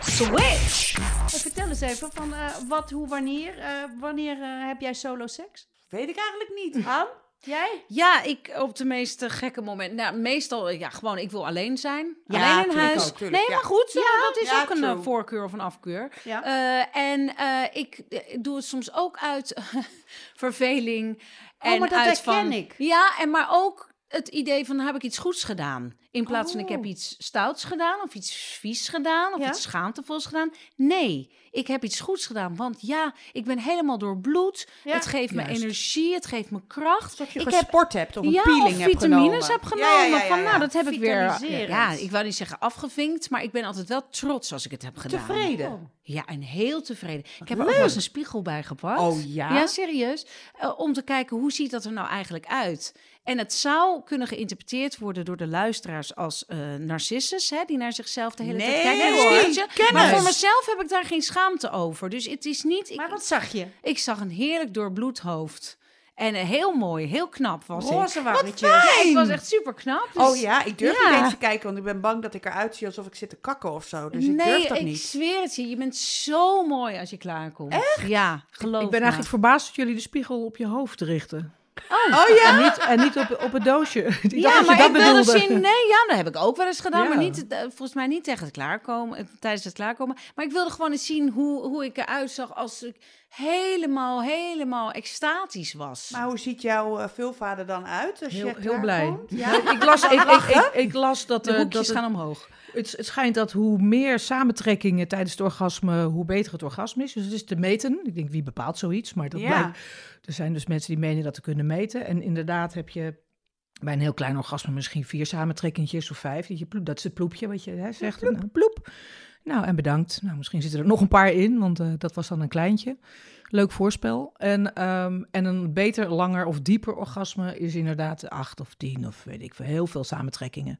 Switch. En vertel eens even van eh, wat, hoe, wanneer. eh, wanneer eh, heb jij solo seks? Weet ik eigenlijk niet. Aan? Jij? Ja, ik op de meest eh, gekke momenten. Nou, meestal, ja, gewoon, ik wil alleen zijn. Ja, alleen in huis. ook, tuurlijk, nee, maar goed, ja, dat is ook een true. eh, voorkeur of een afkeur. Eh, en eh, ik eh, doe het soms ook uit verveling. Oh, en maar dat uit van, ik. Ja, en maar ook het idee van, heb ik iets goeds gedaan? In plaats van, ik heb Oh. iets stouts gedaan, of iets vies gedaan, of iets schaamtevols gedaan. Nee, ik heb iets goeds gedaan. Want ja, ik ben helemaal doorbloed. Ja. Het geeft me Juist. energie, het geeft me kracht. Alsof je ik heb gesport hebt of een ja, peeling of hebt vitamines genomen. heb Ja, genomen. ja, ja, ja, Van, nou, dat heb ik weer. Vitaliserend. Ja, ik wou niet zeggen afgevinkt, maar ik ben altijd wel trots als ik het heb gedaan. Tevreden. Ja, en heel tevreden. Ik heb er ook wel eens een spiegel bij gepakt. Oh ja? Ja, serieus. Eh, om te kijken hoe ziet dat er nou eigenlijk uit. En het zou kunnen geïnterpreteerd worden door de luisteraars als eh narcissus, hè, die naar zichzelf de hele Nee, tijd kijken. hoor. Een spiegeltje. Kennis. Maar voor mezelf heb ik daar geen schaamte over. Dus het is niet. Ik, Maar wat zag je? ik zag een heerlijk doorbloed hoofd. En heel mooi, heel knap was ik. Roze wangetjes. Ja, ik was echt super knap. Dus Oh ja, ik durf Ja. niet eens te kijken, want ik ben bang dat ik eruit zie alsof ik zit te kakken of zo. Dus ik durf dat ik niet. zweer het je. Je bent zo mooi als je klaarkomt. Echt? Ja, geloof Ik ben me. eigenlijk verbaasd dat jullie de spiegel op je hoofd richten. Oh ja? En niet, en niet op, op het doosje. Ik Ja, dacht dat maar je dat ik wilde bedoelde. zien... Nee, ja, dat heb ik ook wel eens gedaan. Ja. Maar niet, eh, volgens mij niet tegen het klaarkomen, eh, tijdens het klaarkomen. Maar ik wilde gewoon eens zien hoe, hoe ik eruit zag als ik helemaal, helemaal extatisch was. Maar hoe ziet jouw eh, vulvader dan uit als Heel, je heel blij. Ja, ik, las, ik, ik, ik, ik las dat, de hoekjes dat het, gaan omhoog. het, het schijnt dat hoe meer samentrekkingen tijdens het orgasme, hoe beter het orgasme is. Dus het is te meten. Ik denk, wie bepaalt zoiets? Maar dat Ja. blijkt. Er zijn dus mensen die menen dat te kunnen meten. En inderdaad heb je bij een heel klein orgasme misschien vier samentrekkingjes of vijf. Dat, je ploep, dat is het ploepje wat je hè, zegt. Een, een ploep. Nou, en bedankt. Nou, misschien zitten er nog een paar in, want eh, dat was dan een kleintje. Leuk voorspel. En, ehm, en een beter, langer of dieper orgasme is inderdaad acht of tien of weet ik veel. Heel veel samentrekkingen.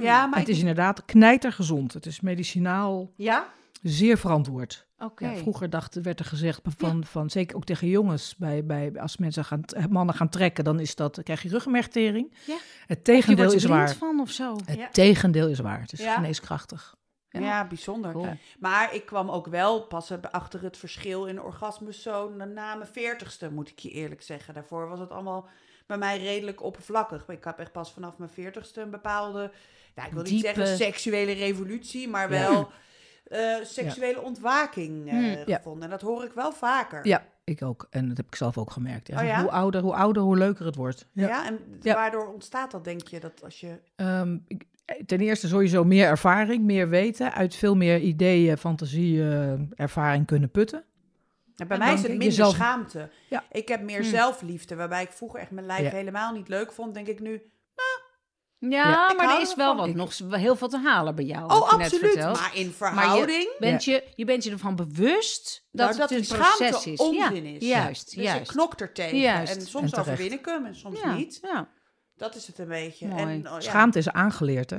Ja, maar het ik- is inderdaad knijtergezond. Het is medicinaal Ja? Zeer verantwoord. Ja, vroeger dacht, werd er gezegd, van, van, zeker ook tegen jongens, bij, bij, als mensen gaan, mannen gaan trekken, dan is dat, krijg je ruggenmergtering. Ja. Het tegendeel is er waar. van of zo. Het tegendeel is waar. Het is geneeskrachtig. ja. bijzonder. Cool. Maar ik kwam ook wel pas achter het verschil in orgasmus zo na mijn veertigste, moet ik je eerlijk zeggen. Daarvoor was het allemaal bij mij redelijk oppervlakkig. Ik heb echt pas vanaf mijn veertigste een bepaalde, ja, ik wil niet zeggen seksuele revolutie, maar wel eh, seksuele ontwaking. Ja. gevonden. En dat hoor ik wel vaker. Ja, ik ook. En dat heb ik zelf ook gemerkt. Oh ja? Hoe ouder, hoe ouder, hoe leuker het wordt. Ja, en waardoor ontstaat dat, denk je, dat als je... Ik- ten eerste sowieso meer ervaring, meer weten. Uit veel meer ideeën, fantasie, eh, ervaring kunnen putten. Ja, bij En mij is het minder jezelf- schaamte. Ja. Ik heb meer Hmm. zelfliefde, waarbij ik vroeger echt mijn lijf helemaal niet leuk vond. Denk ik nu, Ja, maar er is wel wat, Ik- nog heel veel te halen bij jou. Oh, je absoluut. Maar in Maar verhouding... je bent, je, je bent je ervan bewust Nou, dat, het een proces schaamte is. onzin ja, is. Juist, dus juist. ik knok er tegen. Juist. En En soms terecht. overwin ik hem en soms ja, niet. Ja. Dat is het een beetje. Mooi. En, oh, ja. Schaamte is aangeleerd, hè?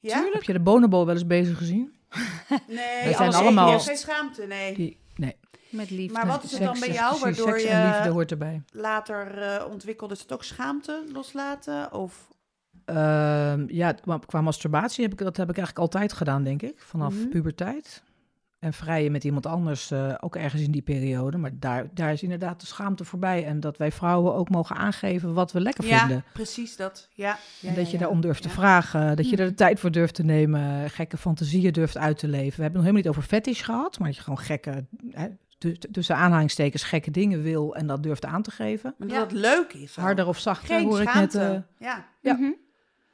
Ja? Heb je de bonobo wel eens bezig gezien? Nee, zijn allemaal- geen schaamte, nee. Die, nee, Met liefde. Maar wat is het dan bij jou, precies, waardoor en je hoort erbij. later eh ontwikkelde? Is het ook schaamte loslaten? Of... Ehm, ja, qua, qua masturbatie heb ik dat heb ik eigenlijk altijd gedaan, denk ik, vanaf Mhm. puberteit. En vrijen met iemand anders eh, ook ergens in die periode. Maar daar, daar is inderdaad de schaamte voorbij. En dat wij vrouwen ook mogen aangeven wat we lekker Ja, vinden. precies dat. Ja. ja En dat ja, je ja. daarom durft te vragen. Dat je er de tijd voor durft te nemen. Gekke fantasieën durft uit te leven. We hebben het nog helemaal niet over fetish gehad. Maar dat je gewoon gekke, hè, tu- tussen aanhalingstekens, gekke dingen wil. En dat durft aan te geven. Maar Ja. dat het leuk is. Harder of zachter Geen hoor ik net. eh, ja. Ja. Mhm.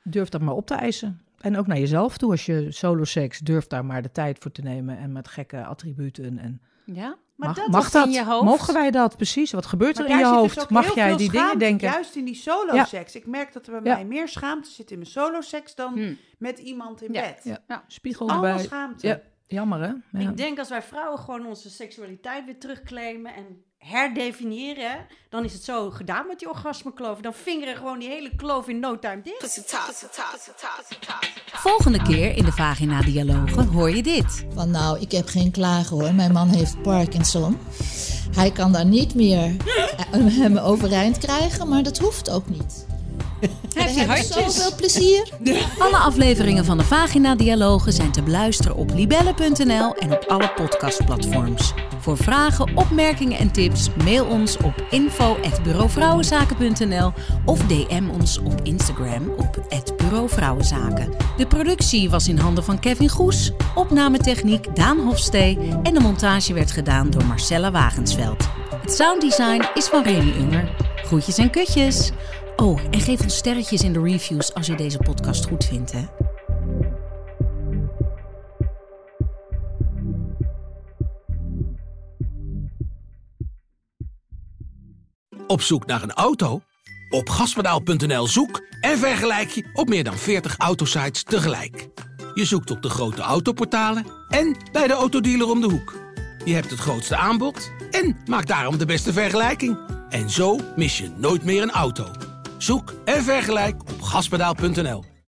Durf dat maar op te eisen. En ook naar jezelf toe. Als je solo seks, durf daar maar de tijd voor te nemen. En met gekke attributen. En Ja, maar mag dat mag is dat? in je hoofd. Mogen wij dat? Precies. Wat gebeurt Maar er in je hoofd? dus mag jij die dingen denken? Juist in die solo-seks. Ik merk dat er bij Ja. mij meer schaamte zit in mijn solo-seks dan Hm. met iemand in Ja. bed. Ja. Ja. Spiegel Allemaal erbij. schaamte. Ja. Jammer hè? Ja. Ik denk als wij vrouwen gewoon onze seksualiteit weer terugclaimen en herdefiniëren, dan is het zo gedaan met die orgasmekloof. Dan vingeren gewoon die hele kloof in no time dicht. Volgende keer in de Vagina Dialogen hoor je dit. Van nou, ik heb geen klagen hoor. Mijn man heeft Parkinson. Hij kan daar niet meer eh, hem overeind krijgen, maar dat hoeft ook niet. Heb We hebben zoveel plezier. Alle afleveringen van de Vagina Dialogen zijn te beluisteren op libelle.nl en op alle podcastplatforms. Voor vragen, opmerkingen en tips mail ons op info@bureauvrouwenzaken.nl of DM ons op Instagram op @bureauvrouwenzaken. De productie was in handen van Kevin Goes, opnametechniek Daan Hofstee en de montage werd gedaan door Marcella Wagensveld. Het sounddesign is van Remy Unger. Groetjes en kutjes. Oh, en geef ons sterretjes in de reviews als je deze podcast goed vindt, hè. Op zoek naar een auto? Op gaspedaal.nl zoek en vergelijk je op meer dan 40 autosites tegelijk. Je zoekt op de grote autoportalen en bij de autodealer om de hoek. Je hebt het grootste aanbod en maakt daarom de beste vergelijking. En zo mis je nooit meer een auto. Zoek en vergelijk op gaspedaal.nl.